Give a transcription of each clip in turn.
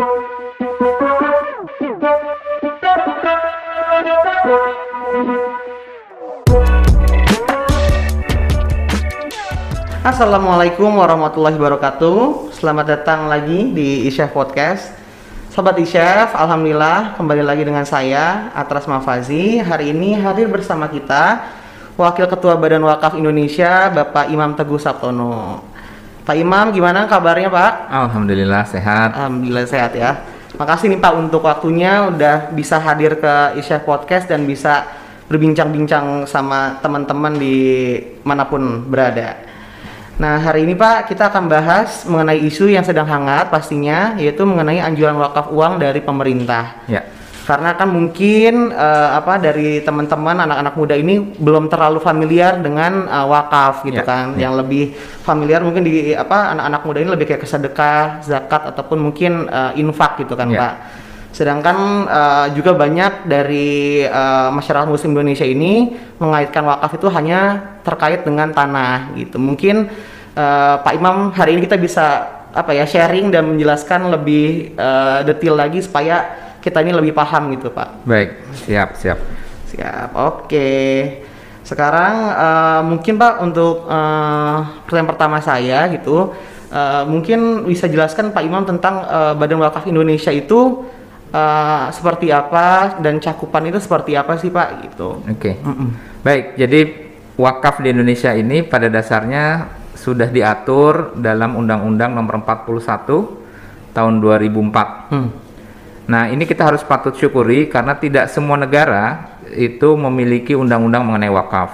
Assalamualaikum warahmatullahi wabarakatuh. Selamat datang lagi di Isyaf Podcast. Sobat Isyaf, Alhamdulillah kembali lagi dengan saya Atras Mafazi. Hari ini hadir bersama kita Wakil Ketua Badan Wakaf Indonesia Bapak Imam Teguh Sabtono Pak Imam gimana kabarnya Pak? Alhamdulillah sehat Alhamdulillah sehat ya Makasih nih Pak untuk waktunya udah bisa hadir ke Isyaf Podcast dan bisa berbincang-bincang sama teman-teman di mana pun berada Nah, hari ini Pak, kita akan bahas mengenai isu yang sedang hangat pastinya, yaitu mengenai anjuran wakaf uang dari pemerintah. Ya. Karena kan mungkin uh, apa dari teman-teman anak-anak muda ini belum terlalu familiar dengan uh, wakaf gitu Ya, kan. ya. Yang lebih familiar mungkin di apa anak-anak muda ini lebih kayak ke sedekah, zakat ataupun mungkin uh, infak gitu kan, Ya. Pak. Sedangkan uh, juga banyak dari uh, masyarakat muslim Indonesia ini mengaitkan wakaf itu hanya terkait dengan tanah gitu. Mungkin uh, Pak Imam hari ini kita bisa apa ya sharing dan menjelaskan lebih uh, detail lagi supaya kita ini lebih paham gitu, Pak. Baik, siap, siap. Siap. Oke. Sekarang uh, mungkin Pak untuk uh, pertanyaan pertama saya gitu, uh, mungkin bisa jelaskan Pak Imam tentang uh, Badan Wakaf Indonesia itu uh, seperti apa dan cakupan itu seperti apa sih Pak gitu. Oke. Mm-mm. Baik, jadi wakaf di Indonesia ini pada dasarnya sudah diatur dalam Undang-Undang Nomor 41 tahun 2004. Hmm. Nah, ini kita harus patut syukuri karena tidak semua negara itu memiliki undang-undang mengenai wakaf.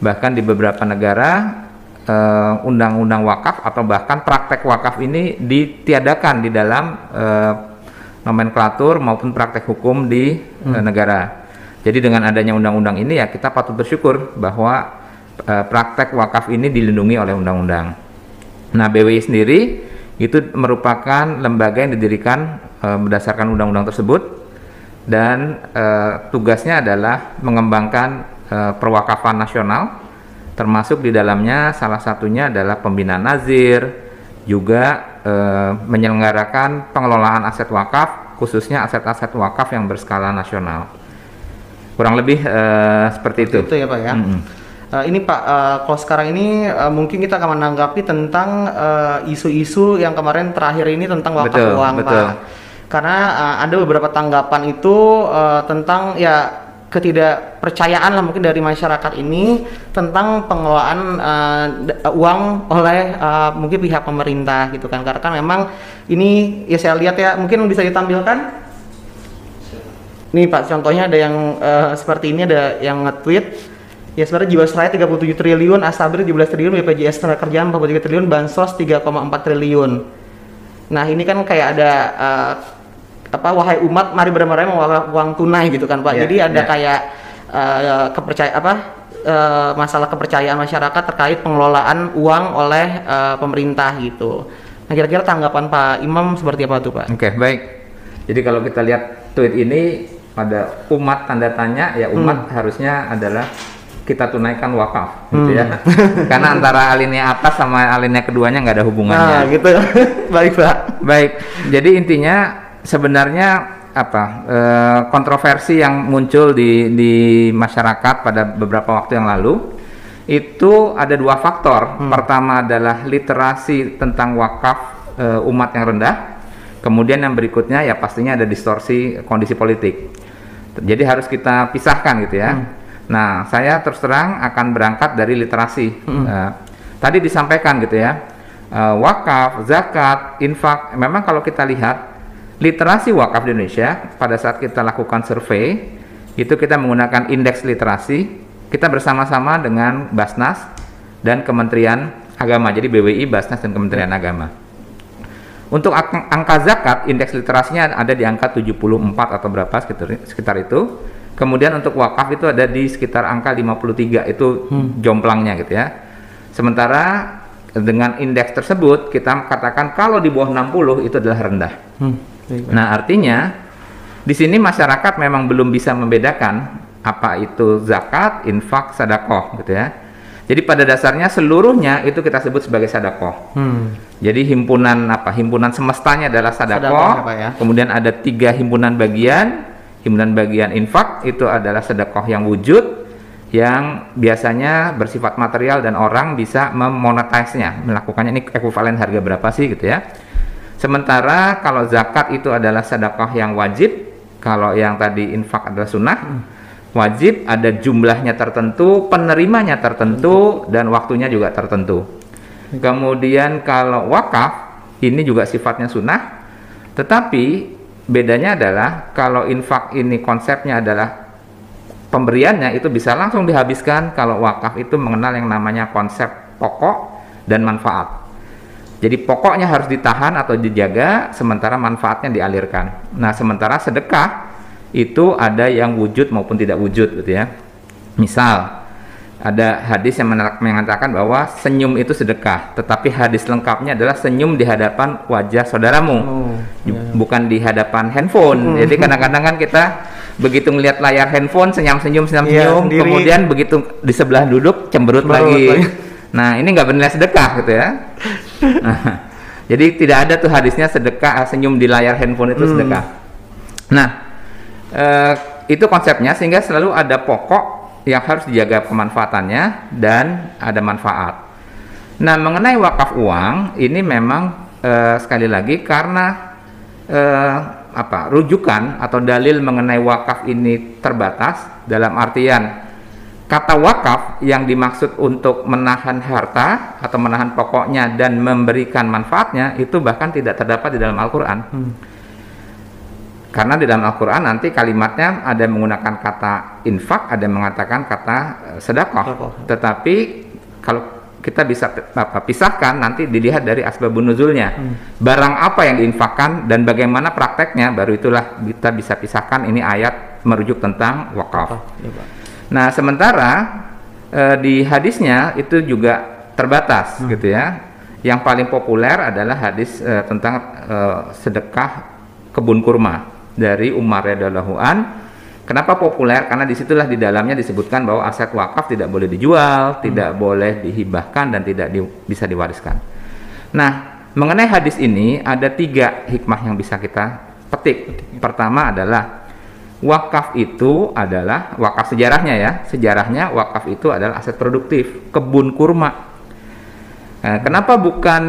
Bahkan di beberapa negara eh, undang-undang wakaf atau bahkan praktek wakaf ini ditiadakan di dalam eh, nomenklatur maupun praktek hukum di eh, negara. Jadi dengan adanya undang-undang ini ya kita patut bersyukur bahwa praktek wakaf ini dilindungi oleh undang-undang. Nah, BWI sendiri itu merupakan lembaga yang didirikan eh, berdasarkan undang-undang tersebut dan eh, tugasnya adalah mengembangkan eh, perwakafan nasional termasuk di dalamnya salah satunya adalah pembinaan nazir juga eh, menyelenggarakan pengelolaan aset wakaf khususnya aset-aset wakaf yang berskala nasional kurang lebih eh, seperti itu Itu ya Pak ya. Mm-mm. Uh, ini Pak, uh, kalau sekarang ini uh, mungkin kita akan menanggapi tentang uh, isu-isu yang kemarin terakhir ini tentang wakaf Betul, uang betul. Pak. Karena uh, ada beberapa tanggapan itu uh, tentang ya ketidakpercayaan lah mungkin dari masyarakat ini tentang pengelolaan uh, uang oleh uh, mungkin pihak pemerintah gitu kan. Karena kan memang ini ya saya lihat ya mungkin bisa ditampilkan. Nih Pak, contohnya ada yang eh, seperti ini ada yang nge-tweet Ya sebenarnya Jiwasraya 37 triliun, Asabri 17 triliun, BPJS Tenaga Kerjaan 43 triliun, Bansos 3,4 triliun. Nah ini kan kayak ada eh, apa wahai umat mari beramai-ramai mewakaf uang tunai gitu kan Pak. Ya, Jadi ada ya. kayak eh, kepercaya apa eh, masalah kepercayaan masyarakat terkait pengelolaan uang oleh eh, pemerintah gitu. Nah kira-kira tanggapan Pak Imam seperti apa tuh Pak? Oke, baik. Jadi kalau kita lihat tweet ini pada umat tanda tanya ya umat harusnya adalah kita tunaikan wakaf gitu ya. Karena antara alinea atas sama alinea keduanya nggak ada Nah hubungannya. gitu. Baik Pak. Baik. Jadi intinya sebenarnya apa eh, kontroversi yang muncul di di masyarakat pada beberapa waktu yang lalu itu ada dua faktor. Pertama adalah literasi tentang wakaf eh, umat yang rendah. Kemudian yang berikutnya ya pastinya ada distorsi kondisi politik. Jadi harus kita pisahkan gitu ya. Nah, saya terus terang akan berangkat dari literasi. Eh, tadi disampaikan gitu ya, eh, wakaf, zakat, infak. Memang kalau kita lihat literasi wakaf di Indonesia pada saat kita lakukan survei itu kita menggunakan indeks literasi. Kita bersama-sama dengan Basnas dan Kementerian Agama. Jadi BWI, Basnas dan Kementerian Agama. Untuk ang- angka zakat, indeks literasinya ada di angka 74 atau berapa sekitar, sekitar itu. Kemudian untuk wakaf itu ada di sekitar angka 53, itu jomplangnya gitu ya. Sementara dengan indeks tersebut kita katakan kalau di bawah 60 itu adalah rendah. Hmm. Baik. Nah, artinya di sini masyarakat memang belum bisa membedakan apa itu zakat, infak, sedekah gitu ya. Jadi pada dasarnya seluruhnya itu kita sebut sebagai sadaqah. Hmm. Jadi himpunan apa? Himpunan semestanya adalah. Sadaqah, ya, ya. Kemudian ada tiga himpunan bagian. Himpunan bagian infak itu adalah sedekah yang wujud yang biasanya bersifat material dan orang bisa memonetize-nya, melakukannya ini ekuivalen harga berapa sih gitu ya. Sementara kalau zakat itu adalah sedekah yang wajib, kalau yang tadi infak adalah sunnah, wajib ada jumlahnya tertentu, penerimanya tertentu dan waktunya juga tertentu. Kemudian kalau wakaf ini juga sifatnya sunnah, tetapi bedanya adalah kalau infak ini konsepnya adalah pemberiannya itu bisa langsung dihabiskan kalau wakaf itu mengenal yang namanya konsep pokok dan manfaat. Jadi pokoknya harus ditahan atau dijaga sementara manfaatnya dialirkan. Nah, sementara sedekah itu ada yang wujud maupun tidak wujud gitu ya. Misal ada hadis yang mengatakan bahwa senyum itu sedekah, tetapi hadis lengkapnya adalah senyum di hadapan wajah saudaramu, Oh, Ju- bukan di hadapan handphone. Jadi kadang-kadang kan kita begitu melihat layar handphone senyum-senyum Iya, senyum-senyum, sendiri. kemudian begitu di sebelah duduk cemberut Cemberut lagi. lagi. Nah, ini nggak bernilai sedekah gitu ya. Jadi tidak ada tuh hadisnya sedekah senyum di layar handphone itu Hmm. sedekah. Nah, eh, itu konsepnya sehingga selalu ada pokok yang harus dijaga pemanfaatannya dan ada manfaat. Nah, mengenai wakaf uang ini memang eh, sekali lagi karena eh, apa rujukan atau dalil mengenai wakaf ini terbatas dalam artian kata wakaf yang dimaksud untuk menahan harta atau menahan pokoknya dan memberikan manfaatnya itu bahkan tidak terdapat di dalam Al-Quran. Hmm. Karena di dalam Al-Quran nanti kalimatnya ada menggunakan kata infak, ada mengatakan kata eh, sedekah. Tetapi kalau kita bisa apa, pisahkan nanti dilihat dari asbabun nuzulnya. Barang apa yang diinfakkan dan bagaimana prakteknya baru itulah kita bisa pisahkan ini ayat merujuk tentang wakaf. Ya, Pak. Nah, sementara eh, di hadisnya itu juga terbatas gitu ya. Yang paling populer adalah hadis eh, tentang eh, sedekah kebun kurma dari Umar radhiyallahu an. Kenapa populer? Karena di situlah di dalamnya disebutkan bahwa aset wakaf tidak boleh dijual, tidak boleh dihibahkan dan tidak di- bisa diwariskan. Nah, mengenai hadis ini ada tiga hikmah yang bisa kita petik. Pertama adalah wakaf itu adalah wakaf sejarahnya ya. Sejarahnya wakaf itu adalah aset produktif, kebun kurma. Nah, kenapa bukan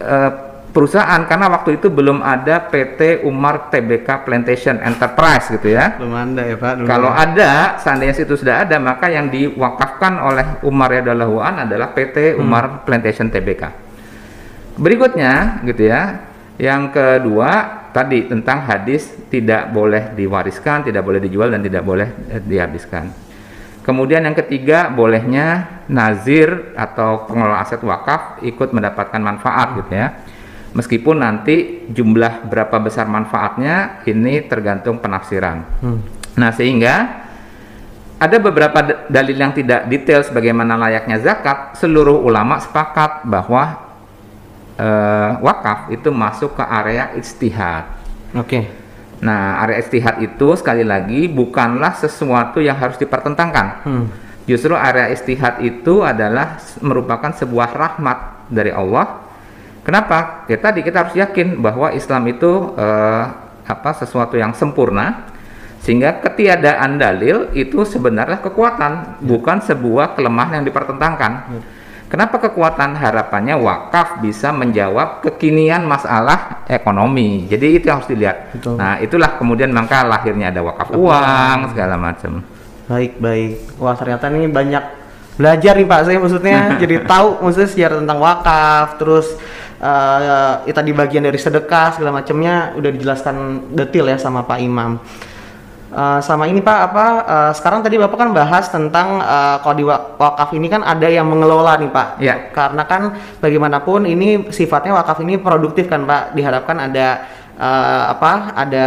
eh, perusahaan? Karena waktu itu belum ada PT Umar Tbk Plantation Enterprise gitu ya. Belum ada ya Pak. dulu Kalau ada, seandainya itu sudah ada, maka yang diwakafkan oleh Umar radhiyallahu an adalah PT Umar Plantation Tbk. Berikutnya, gitu ya. Yang kedua, tadi tentang hadis tidak boleh diwariskan, tidak boleh dijual dan tidak boleh eh, dihabiskan. Kemudian yang ketiga, bolehnya nazir atau pengelola aset wakaf ikut mendapatkan manfaat gitu ya. Meskipun nanti jumlah berapa besar manfaatnya ini tergantung penafsiran. Hmm. Nah, sehingga ada beberapa dalil yang tidak detail sebagaimana layaknya zakat, seluruh ulama sepakat bahwa eh, wakaf itu masuk ke area ijtihad. Oke. Nah, area ijtihad itu sekali lagi bukanlah sesuatu yang harus dipertentangkan. Hmm. Justru area istihad itu adalah merupakan sebuah rahmat dari Allah. Kenapa? Ya tadi kita harus yakin bahwa Islam itu eh, apa sesuatu yang sempurna sehingga ketiadaan dalil itu sebenarnya kekuatan, bukan sebuah kelemahan yang dipertentangkan. Kenapa kekuatan harapannya wakaf bisa menjawab kekinian masalah ekonomi. Jadi itu yang harus dilihat. Betul. Nah, itulah kemudian maka lahirnya ada wakaf uang segala macam. Baik, baik. Wah, ternyata ini banyak belajar nih Pak. Saya maksudnya jadi tahu maksudnya sejarah tentang wakaf, terus eh ya tadi bagian dari sedekah segala macamnya udah dijelaskan detail ya sama Pak Imam. Eh, sama ini Pak apa eh, sekarang tadi Bapak kan bahas tentang eh, kalau di wa- wakaf ini kan ada yang mengelola nih Pak. Ya. Karena kan bagaimanapun ini sifatnya wakaf ini produktif kan Pak. Diharapkan ada eh, apa ada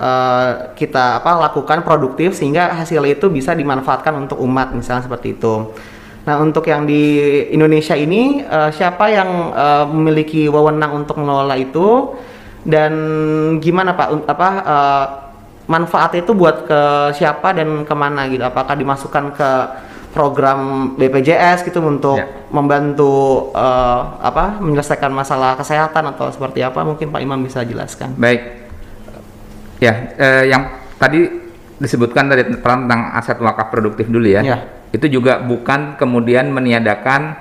eh, kita apa lakukan produktif sehingga hasil itu bisa dimanfaatkan untuk umat misalnya seperti itu. Nah untuk yang di Indonesia ini eh, siapa yang eh, memiliki wewenang untuk mengelola itu dan gimana Pak apa eh, manfaatnya itu buat ke siapa dan ke mana gitu? Apakah dimasukkan ke program BPJS gitu untuk Ya. membantu eh, apa menyelesaikan masalah kesehatan atau seperti apa mungkin Pak Imam bisa jelaskan. Baik. Ya, eh, yang tadi disebutkan tadi tentang aset wakaf produktif dulu ya. Ya. Itu juga bukan kemudian meniadakan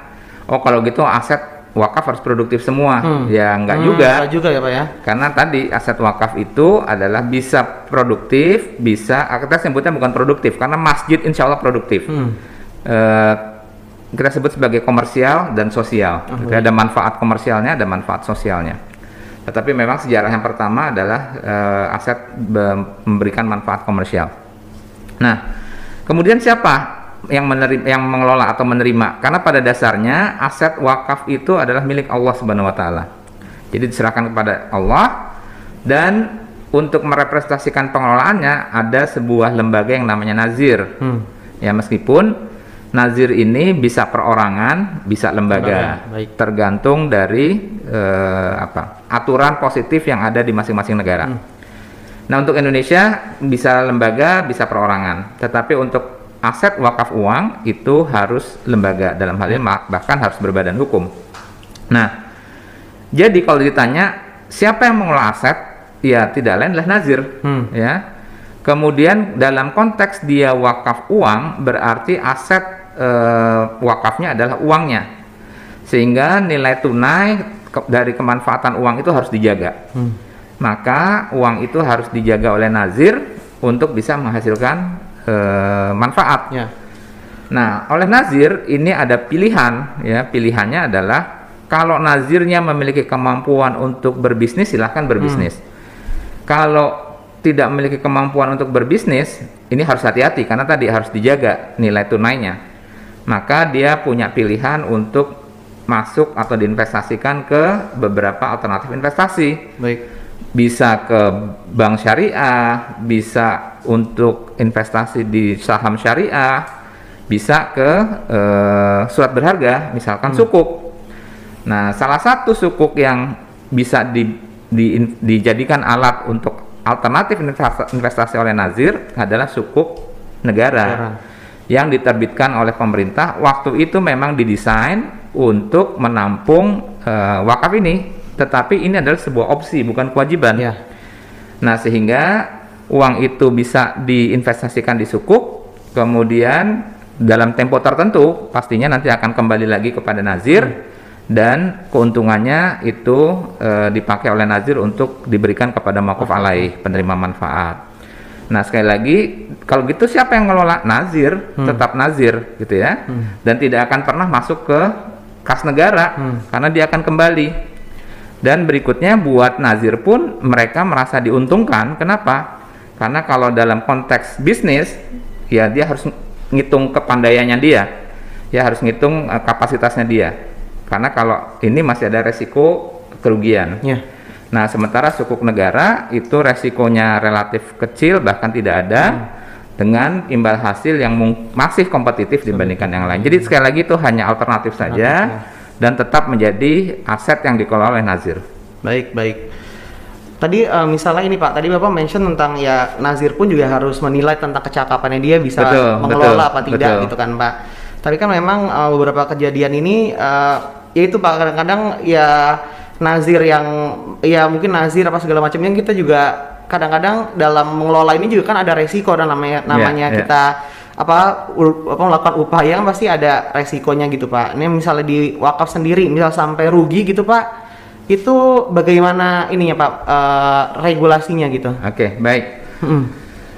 oh kalau gitu aset wakaf harus produktif semua. Hmm. Ya enggak Hmm, juga. enggak juga ya Pak ya. Karena tadi aset wakaf itu adalah bisa produktif, bisa kita sebutnya bukan produktif karena masjid insya Allah produktif. Hmm. Eh, kita sebut sebagai komersial dan sosial. Oh, Jadi ada manfaat komersialnya, ada manfaat sosialnya. Tetapi memang sejarah yang pertama adalah eh, aset be- memberikan manfaat komersial. Nah, kemudian siapa yang menerima, yang mengelola atau menerima? Karena pada dasarnya aset wakaf itu adalah milik Allah Subhanahu wa taala. Jadi diserahkan kepada Allah dan untuk merepresentasikan pengelolaannya ada sebuah lembaga yang namanya nazir. Hmm. Ya meskipun nazir ini bisa perorangan, bisa lembaga, baik. tergantung dari eh, apa aturan positif yang ada di masing-masing negara. Hmm. Nah untuk Indonesia bisa lembaga, bisa perorangan, tetapi untuk aset wakaf uang itu harus lembaga dalam hal ini ma- bahkan harus berbadan hukum. Nah jadi kalau ditanya siapa yang mengelola aset, ya tidak lain adalah nazir, Hmm. ya. Kemudian dalam konteks dia wakaf uang berarti aset eh, wakafnya adalah uangnya, sehingga nilai tunai ke- dari kemanfaatan uang itu harus dijaga. Hmm. Maka uang itu harus dijaga oleh nazir untuk bisa menghasilkan eh, manfaat. Ya. Nah, oleh nazir ini ada pilihan ya. Pilihannya adalah kalau nazirnya memiliki kemampuan untuk berbisnis silahkan berbisnis. Kalau tidak memiliki kemampuan untuk berbisnis, ini harus hati-hati karena tadi harus dijaga nilai tunainya. Maka dia punya pilihan untuk masuk atau diinvestasikan ke beberapa alternatif investasi Baik. Bisa ke bank syariah, bisa untuk investasi di saham syariah, bisa ke eh, surat berharga, misalkan sukuk. Nah, salah satu sukuk yang bisa di- di- dijadikan alat untuk alternatif investasi, investasi oleh Nazir adalah sukuk negara Negara. yang diterbitkan oleh pemerintah. Waktu itu memang didesain untuk menampung eh, wakaf ini, tetapi ini adalah sebuah opsi bukan kewajiban. Ya. Nah, sehingga uang itu bisa diinvestasikan di sukuk, kemudian dalam tempo tertentu pastinya nanti akan kembali lagi kepada nazir dan keuntungannya itu eh, dipakai oleh nazir untuk diberikan kepada makuf alaih penerima manfaat. Nah, sekali lagi kalau gitu siapa yang ngelola nazir? Tetap nazir gitu ya. Dan tidak akan pernah masuk ke kas negara karena dia akan kembali. Dan berikutnya buat nazir pun mereka merasa diuntungkan. Kenapa? Karena kalau dalam konteks bisnis, ya dia harus ngitung kepandaiannya dia, ya harus ngitung eh, kapasitasnya dia. Karena kalau ini masih ada resiko kerugian. Ya. Nah, sementara sukuk negara itu resikonya relatif kecil bahkan tidak ada dengan imbal hasil yang masih kompetitif dibandingkan yang lain. Jadi sekali lagi itu hanya alternatif saja dan tetap menjadi aset yang dikelola oleh nazir. Baik, baik. Tadi eh, misalnya ini Pak, tadi Bapak mention tentang ya Nazir pun juga harus menilai tentang kecakapannya dia bisa Betul, mengelola betul, apa tidak betul. gitu kan Pak. Tapi kan memang eh, beberapa kejadian ini eh, ya itu Pak kadang-kadang ya Nazir yang ya mungkin Nazir apa segala macamnya kita juga kadang-kadang dalam mengelola ini juga kan ada resiko dan namanya namanya iya. kita apa, apa melakukan upaya kan pasti ada resikonya gitu Pak. Ini misalnya di wakaf sendiri misal sampai rugi gitu Pak itu bagaimana ininya Pak eh, regulasinya gitu? Oke, baik. Mm.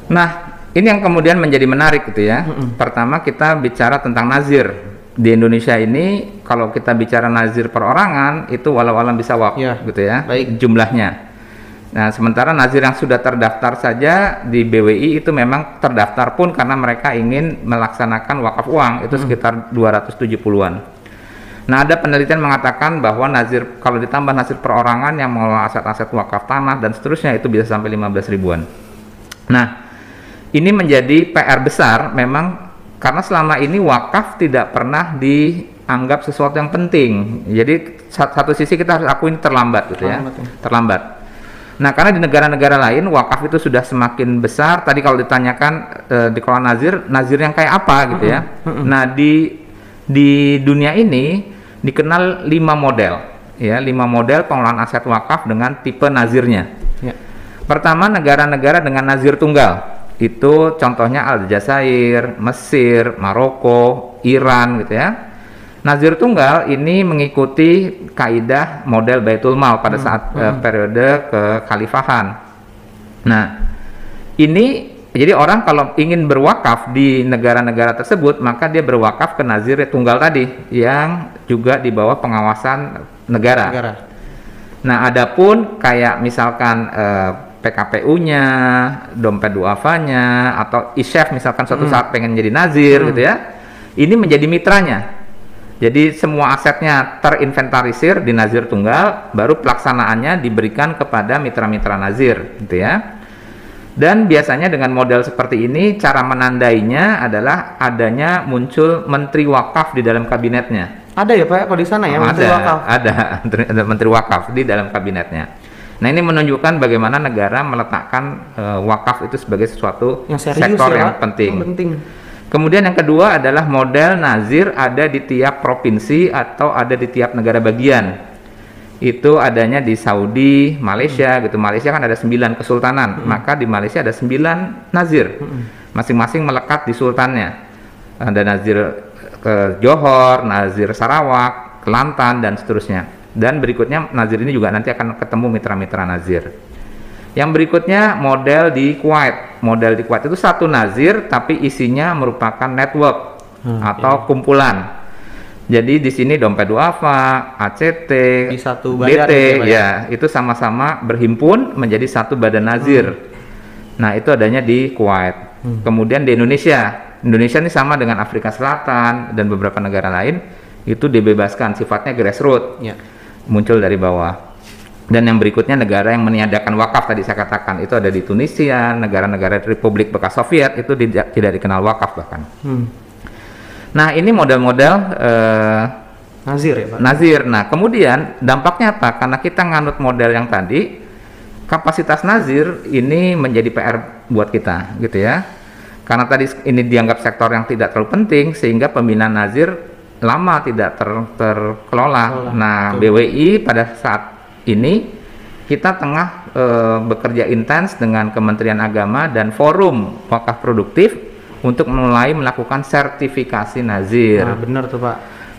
Nah, ini yang kemudian menjadi menarik gitu ya. Pertama kita bicara tentang nazir. Di Indonesia ini kalau kita bicara nazir perorangan itu walau alam bisa wak Ya, gitu ya. baik. Jumlahnya. Nah, sementara nazir yang sudah terdaftar saja di BWI itu memang terdaftar pun karena mereka ingin melaksanakan wakaf uang itu sekitar 270-an. Nah, ada penelitian mengatakan bahwa nazir kalau ditambah nazir perorangan yang mengelola aset-aset wakaf tanah dan seterusnya itu bisa sampai 15 ribuan. Nah, ini menjadi PR besar memang karena selama ini wakaf tidak pernah dianggap sesuatu yang penting. Jadi sa- satu sisi kita harus akui ini terlambat gitu ya. Terlambat ya. Terlambat. Nah, karena di negara-negara lain wakaf itu sudah semakin besar. Tadi kalau ditanyakan eh, di kalau nazir, nazir yang kayak apa gitu ya. Nah, di di dunia ini dikenal lima model, ya, lima model pengelolaan aset wakaf dengan tipe nazirnya. Ya. Pertama, negara-negara dengan nazir tunggal. Itu contohnya Aljazair, Mesir, Maroko, Iran gitu ya. Nazir tunggal ini mengikuti kaidah model Baitul Mal pada saat eh, periode kekhalifahan. Nah, ini jadi orang kalau ingin berwakaf di negara-negara tersebut, maka dia berwakaf ke nazir tunggal tadi yang juga di bawah pengawasan negara. Negara. Nah, adapun kayak misalkan eh, PKPU-nya, dompet duafanya, atau isyaf misalkan suatu saat pengen jadi nazir gitu ya, ini menjadi mitranya. Jadi semua asetnya terinventarisir di nazir tunggal, baru pelaksanaannya diberikan kepada mitra-mitra nazir, gitu ya. Dan biasanya dengan model seperti ini, cara menandainya adalah adanya muncul menteri wakaf di dalam kabinetnya. Ada ya Pak kalau di sana ya Oh, Menteri ada, Wakaf. ada ada menteri wakaf di dalam kabinetnya. Nah ini menunjukkan bagaimana negara meletakkan eh, wakaf itu sebagai sesuatu Yang serius sektor ya, yang Pak. penting. Yang penting. Kemudian yang kedua adalah model nazir ada di tiap provinsi atau ada di tiap negara bagian. Itu adanya di Saudi, Malaysia gitu. Malaysia kan ada sembilan kesultanan, maka di Malaysia ada sembilan nazir. Masing-masing melekat di sultannya. Ada nazir ke Johor, nazir Sarawak, Kelantan dan seterusnya. Dan berikutnya nazir ini juga nanti akan ketemu mitra-mitra nazir. Yang berikutnya model di Kuwait. Model di Kuwait itu satu nazir tapi isinya merupakan network Hmm, atau kumpulan. Jadi di sini dompet duafa, ACT, Di satu badan DT, gitu ya, ya? ya itu sama-sama berhimpun menjadi satu badan nazir. Nah itu adanya di Kuwait. Kemudian di Indonesia, Indonesia ini sama dengan Afrika Selatan dan beberapa negara lain itu dibebaskan sifatnya grassroots Ya. muncul dari bawah. Dan yang berikutnya negara yang meniadakan wakaf tadi saya katakan itu ada di Tunisia, negara-negara Republik bekas Soviet itu tidak, tidak dikenal wakaf bahkan. Hmm. Nah ini model-model eh, Nazir ya Pak. nazir. Nah kemudian dampaknya apa? Karena kita nganut model yang tadi, kapasitas nazir ini menjadi PR buat kita, gitu ya. Karena tadi ini dianggap sektor yang tidak terlalu penting, sehingga pembinaan nazir lama tidak ter- terkelola. Kelola, Nah betul. BWI pada saat ini kita tengah eh, bekerja intens dengan Kementerian Agama dan Forum Wakaf Produktif untuk mulai melakukan sertifikasi nazir. Nah, benar tuh Pak.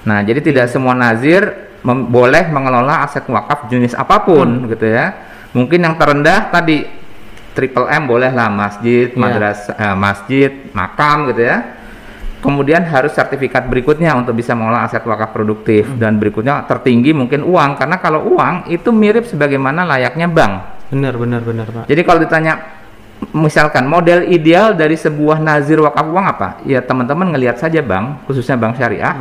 Nah, jadi tidak semua nazir boleh mengelola aset wakaf jenis apa pun gitu ya. Mungkin yang terendah tadi triple M bolehlah masjid, Iya. madrasah, eh, masjid, makam gitu ya. Kemudian harus sertifikat berikutnya untuk bisa mengelola aset wakaf produktif dan berikutnya tertinggi mungkin uang karena kalau uang itu mirip sebagaimana layaknya bank. Benar benar benar Pak. Jadi kalau ditanya misalkan model ideal dari sebuah nazir wakaf uang apa? Ya teman-teman ngelihat saja bank, khususnya bank syariah.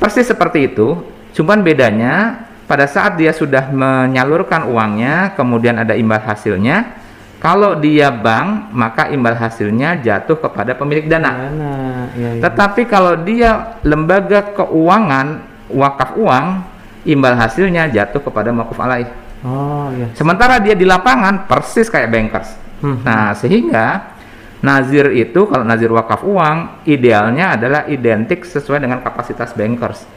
Persis seperti itu, cuman bedanya pada saat dia sudah menyalurkan uangnya, kemudian ada imbal hasilnya. Kalau dia bank, maka imbal hasilnya jatuh kepada pemilik dana. Dana. Ya, ya. Tetapi kalau dia lembaga keuangan wakaf uang, imbal hasilnya jatuh kepada makuf alaih. Oh iya. Sementara dia di lapangan persis kayak bankers. Hmm. Nah, sehingga nazir itu kalau nazir wakaf uang idealnya adalah identik sesuai dengan kapasitas bankers.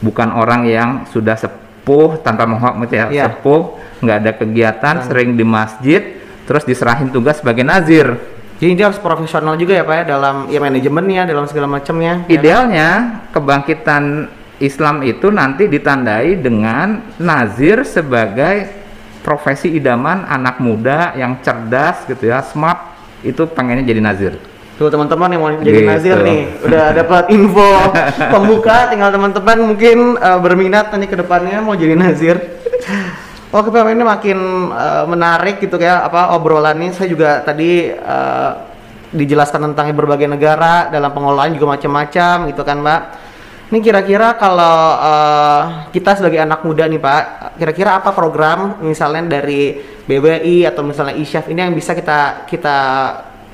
Bukan orang yang sudah sepuh tanpa menghormat ya, Iya. sepuh, nggak ada kegiatan, sering di masjid, terus diserahin tugas sebagai nazir. Jadi dia harus profesional juga ya Pak ya dalam ya manajemennya, dalam segala macamnya. ya. Idealnya kebangkitan Islam itu nanti ditandai dengan nazir sebagai profesi idaman anak muda yang cerdas gitu ya, smart itu pengennya jadi nazir. Tuh teman-teman yang mau jadi Gitu. nazir nih, udah dapat info pembuka, tinggal teman-teman mungkin eh, berminat nanti ke depannya mau jadi nazir. Oke Pak, ini makin eh, menarik gitu ya apa obrolannya. Saya juga tadi eh, dijelaskan tentang berbagai negara dalam pengelolaan juga macam-macam gitu kan Mbak. Ini kira-kira kalau eh, kita sebagai anak muda nih Pak, kira-kira apa program misalnya dari BBI atau misalnya ISYAF ini yang bisa kita kita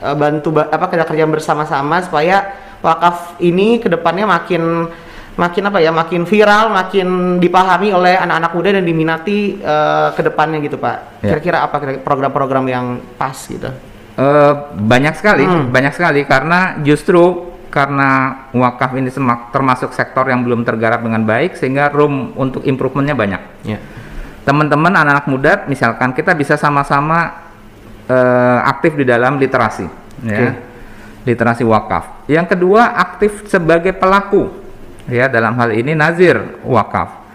eh, bantu ba- apa kita kerja bersama-sama supaya wakaf ini ke depannya makin makin apa ya makin viral makin dipahami oleh anak-anak muda dan diminati uh, ke depannya gitu pak Ya. kira-kira apa program-program yang pas gitu Eh, banyak sekali, Hmm. banyak sekali karena justru karena wakaf ini semak- termasuk sektor yang belum tergarap dengan baik sehingga room untuk improvementnya banyak. ya Teman-teman anak-anak muda, misalkan kita bisa sama-sama eh, aktif di dalam literasi, ya, literasi wakaf. Yang kedua aktif sebagai pelaku, ya dalam hal ini nazir wakaf.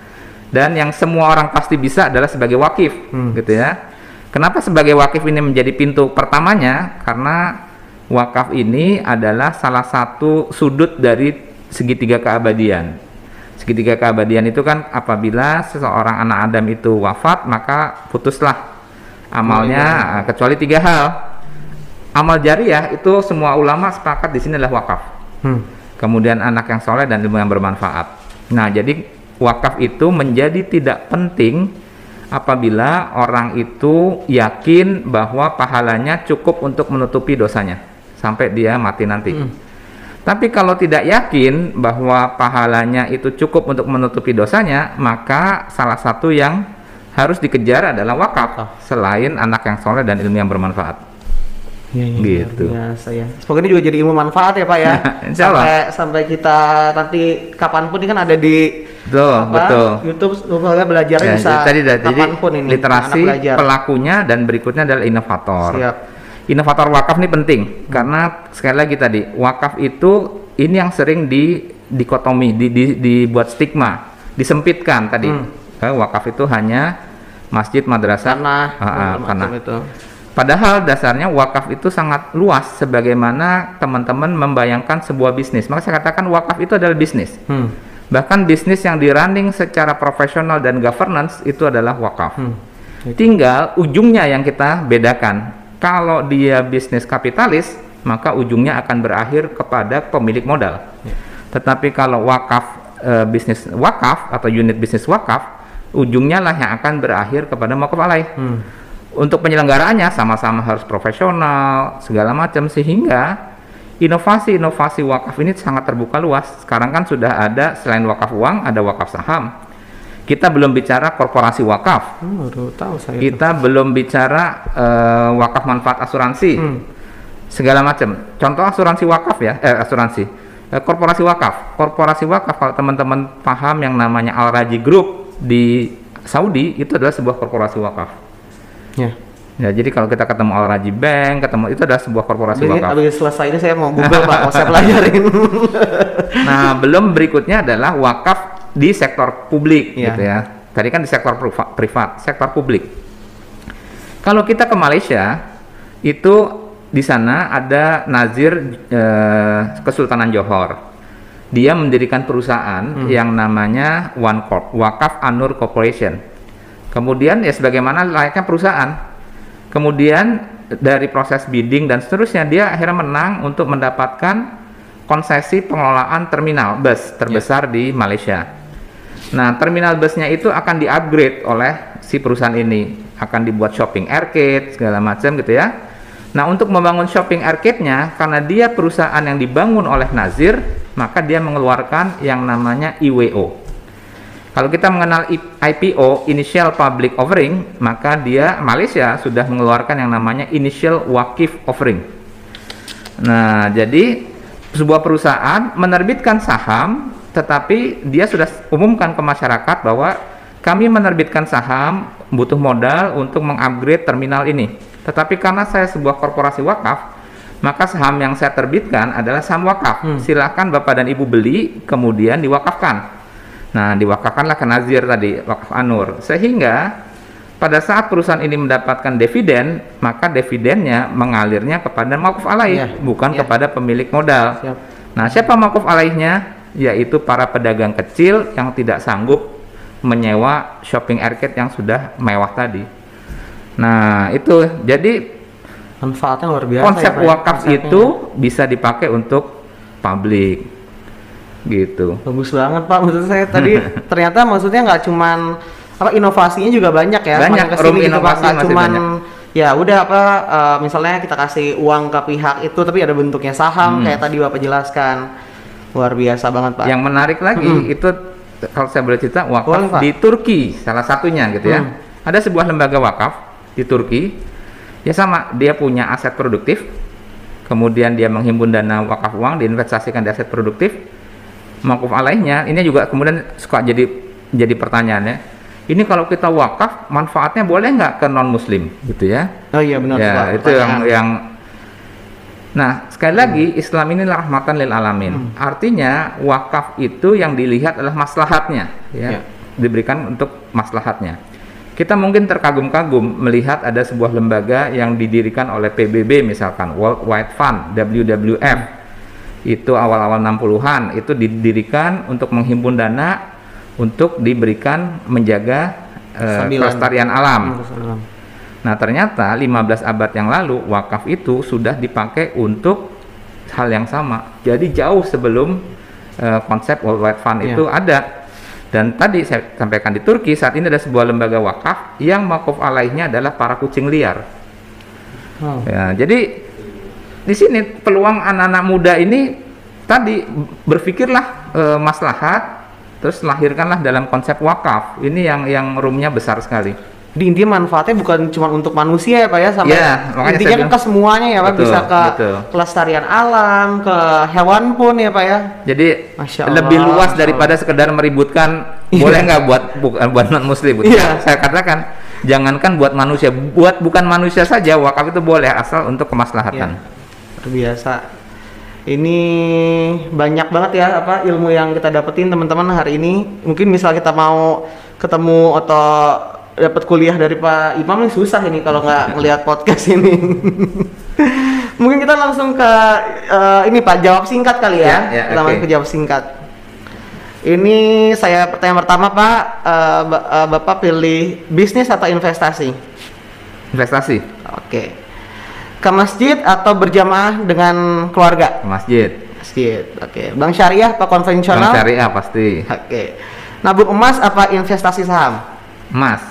Dan yang semua orang pasti bisa adalah sebagai wakif, Hmm. gitu ya. Kenapa sebagai wakif ini menjadi pintu pertamanya? Karena wakaf ini adalah salah satu sudut dari segitiga keabadian. Segitiga keabadian itu kan apabila seseorang anak Adam itu wafat, maka putuslah amalnya eh, kecuali tiga hal. Amal jariah itu semua ulama sepakat di sini adalah wakaf. Hmm. Kemudian anak yang soleh dan ilmu yang bermanfaat. Nah, jadi wakaf itu menjadi tidak penting apabila orang itu yakin bahwa pahalanya cukup untuk menutupi dosanya sampai dia mati nanti. Tapi kalau tidak yakin bahwa pahalanya itu cukup untuk menutupi dosanya, maka salah satu yang harus dikejar adalah wakaf selain anak yang soleh dan ilmu yang bermanfaat. Ya, ya, Gitu. biasa ya. Semoga ini juga jadi ilmu manfaat ya Pak ya. Insya Allah. Sampai, sampai kita nanti kapan pun ini kan ada di Betul, apa, betul. YouTube semoga belajarnya Ya, bisa jadi, jadi kapan pun ini. literasi belajar. pelakunya dan berikutnya adalah inovator. Siap. Inovator wakaf ini penting karena sekali lagi tadi wakaf itu ini yang sering di dikotomi, di, di- dibuat stigma, disempitkan tadi. Hmm. Eh, wakaf itu hanya masjid, madrasah, Tanah, ah, ah, macam tanah. itu. Padahal dasarnya wakaf itu sangat luas sebagaimana teman-teman membayangkan sebuah bisnis. Maka saya katakan wakaf itu adalah bisnis. Hmm. Bahkan bisnis yang di running secara profesional dan governance itu adalah wakaf. Hmm. Tinggal ujungnya yang kita bedakan. Kalau dia bisnis kapitalis, maka ujungnya akan berakhir kepada pemilik modal. Tetapi kalau wakaf eh, bisnis wakaf atau unit bisnis wakaf, ujungnya lah yang akan berakhir kepada wakaf alaih. Hmm. Untuk penyelenggaraannya sama-sama harus profesional segala macam sehingga inovasi-inovasi wakaf ini sangat terbuka luas. Sekarang kan sudah ada selain wakaf uang ada wakaf saham. Kita belum bicara korporasi wakaf. Hmm, baru tahu saya. itu. Kita belum bicara eh, wakaf manfaat asuransi. Hmm. Segala macam. Contoh asuransi wakaf ya, eh asuransi. Eh, korporasi wakaf. Korporasi wakaf kalau teman-teman paham yang namanya Al Raji Group di Saudi itu adalah sebuah korporasi wakaf. Ya. Ya, jadi kalau kita ketemu Al Raji Bank, ketemu itu adalah sebuah korporasi Habis, wakaf. habis selesai ini saya mau Google Pak, mau saya pelajarin. Nah, belum berikutnya adalah wakaf di sektor publik Iya. gitu ya. Tadi kan di sektor priva- privat, sektor publik. Kalau kita ke Malaysia, itu di sana ada Nazir eh, Kesultanan Johor. Dia mendirikan perusahaan yang namanya One Corp, Wakaf Anur Corporation. Kemudian ya sebagaimana layaknya perusahaan. Kemudian dari proses bidding dan seterusnya dia akhirnya menang untuk mendapatkan konsesi pengelolaan terminal bus terbesar di Malaysia. Nah, terminal busnya itu akan di-upgrade oleh si perusahaan ini, akan dibuat shopping arcade segala macam gitu ya. Nah, untuk membangun shopping arcade-nya karena dia perusahaan yang dibangun oleh Nazir, maka dia mengeluarkan yang namanya IWO. Kalau kita mengenal IPO, Initial Public Offering, maka dia Malaysia sudah mengeluarkan yang namanya Initial Wakif Offering. Nah, jadi sebuah perusahaan menerbitkan saham, tetapi dia sudah umumkan ke masyarakat bahwa kami menerbitkan saham butuh modal untuk mengupgrade terminal ini. Tetapi karena saya sebuah korporasi wakaf, maka saham yang saya terbitkan adalah saham wakaf. Silakan Bapak dan Ibu beli, kemudian diwakafkan. Nah, diwakafkanlah ke Nazir tadi, wakaf Anur. Sehingga pada saat perusahaan ini mendapatkan dividen, maka dividennya mengalirnya kepada makuf alaih, Iya, bukan iya. kepada pemilik modal. Siap. Nah, siapa makuf alaihnya? Yaitu para pedagang kecil yang tidak sanggup menyewa shopping arcade yang sudah mewah tadi. Nah, itu jadi Manfaatnya luar biasa. konsep ya, Pak, ya, wakaf konsepnya. itu bisa dipakai untuk publik. Gitu. bagus banget Pak. Maksud saya tadi ternyata maksudnya nggak cuman apa inovasinya juga banyak ya. Banyak, ke sini room gitu, inovasi Nggak masih cuman banyak. ya udah apa eh, misalnya kita kasih uang ke pihak itu tapi ada bentuknya saham Hmm. kayak tadi Bapak jelaskan. Luar biasa banget Pak. Yang menarik lagi Mm-mm. itu kalau saya boleh cerita Boleh, wakaf Pak. di Turki salah satunya gitu ya. Hmm. Ada sebuah lembaga wakaf di Turki. Ya sama, dia punya aset produktif. Kemudian dia menghimpun dana wakaf uang diinvestasikan di aset produktif. Makuf alaihnya ini juga kemudian suka jadi jadi pertanyaannya. Ini kalau kita wakaf manfaatnya boleh nggak ke non muslim gitu ya? Oh iya benar ya itu yang yang nah sekali lagi Islam ini rahmatan lil alamin Hmm. artinya wakaf itu yang dilihat adalah maslahatnya Ya. ya diberikan untuk maslahatnya kita mungkin terkagum-kagum melihat ada sebuah lembaga yang didirikan oleh PBB misalkan World Wide Fund WWF itu awal-awal 60-an itu didirikan untuk menghimpun dana untuk diberikan menjaga eh, kelestarian alam Hmm. Nah, ternyata 15 abad yang lalu wakaf itu sudah dipakai untuk hal yang sama. Jadi jauh sebelum eh, konsep World Wide Fund Iya. itu ada. Dan tadi saya sampaikan di Turki saat ini ada sebuah lembaga wakaf yang makuf alaihnya adalah para kucing liar. Oh. Ya, jadi di sini peluang anak-anak muda ini tadi berpikirlah eh, maslahat terus lahirkanlah dalam konsep wakaf. Ini yang yang roomnya besar sekali. Di intinya manfaatnya bukan cuma untuk manusia ya Pak ya sampai Iya, makanya intinya bilang- ke semuanya ya Pak Betul, bisa ke betul. kelestarian alam, ke hewan pun ya Pak ya. Jadi Masya Allah, lebih luas Masya daripada sekedar meributkan Iya. boleh nggak buat bukan buat non muslim. Iya. Saya katakan jangankan buat manusia, buat bukan manusia saja wakaf itu boleh asal untuk kemaslahatan. Luar biasa. Ini banyak banget ya apa ilmu yang kita dapetin teman-teman hari ini. Mungkin misal kita mau ketemu atau dapat kuliah dari Pak Imam ini susah ini kalau nggak ngelihat podcast ini. Mungkin kita langsung ke eh, ini Pak jawab singkat kali ya. Ya, ya, kita oke. masuk ke jawab singkat. Ini saya pertanyaan pertama Pak, eh, Bapak pilih bisnis atau investasi? Investasi Oke. Ke masjid atau berjamaah dengan keluarga? ke masjid, Masjid. Oke. Bank syariah apa bank konvensional? syariah pasti, Oke. Nabung emas apa investasi saham? emas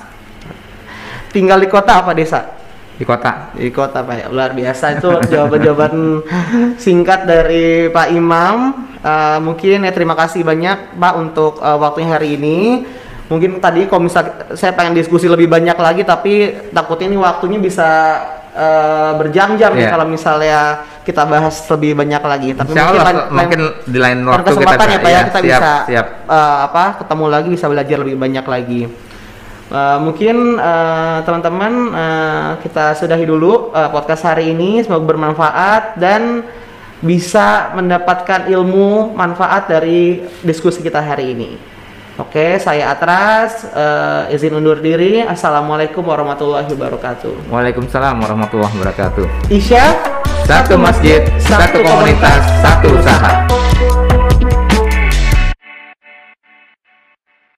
Tinggal di kota apa desa? di kota. Di kota Pak. ya. Luar biasa itu jawaban-jawaban singkat dari Pak Imam. Eh, mungkin ya terima kasih banyak Pak untuk eh, waktunya hari ini. Mungkin tadi kalau misal saya pengen diskusi lebih banyak lagi tapi takutnya ini waktunya bisa eh, berjam-jam nih Iya. kalau misalnya kita bahas lebih banyak lagi. Tapi Insya Allah lain- mungkin di lain waktu kita kesempatan ya Pak ya iya, kita siap, bisa siap. eh, apa ketemu lagi bisa belajar lebih banyak lagi. Eh, mungkin teman-teman eh, kita sudahi dulu eh, podcast hari ini semoga bermanfaat dan bisa mendapatkan ilmu manfaat dari diskusi kita hari ini. Oke, saya Atras eh, izin undur diri. Assalamualaikum warahmatullahi wabarakatuh. Waalaikumsalam warahmatullahi wabarakatuh. Isya Satu masjid, satu komunitas, satu usaha.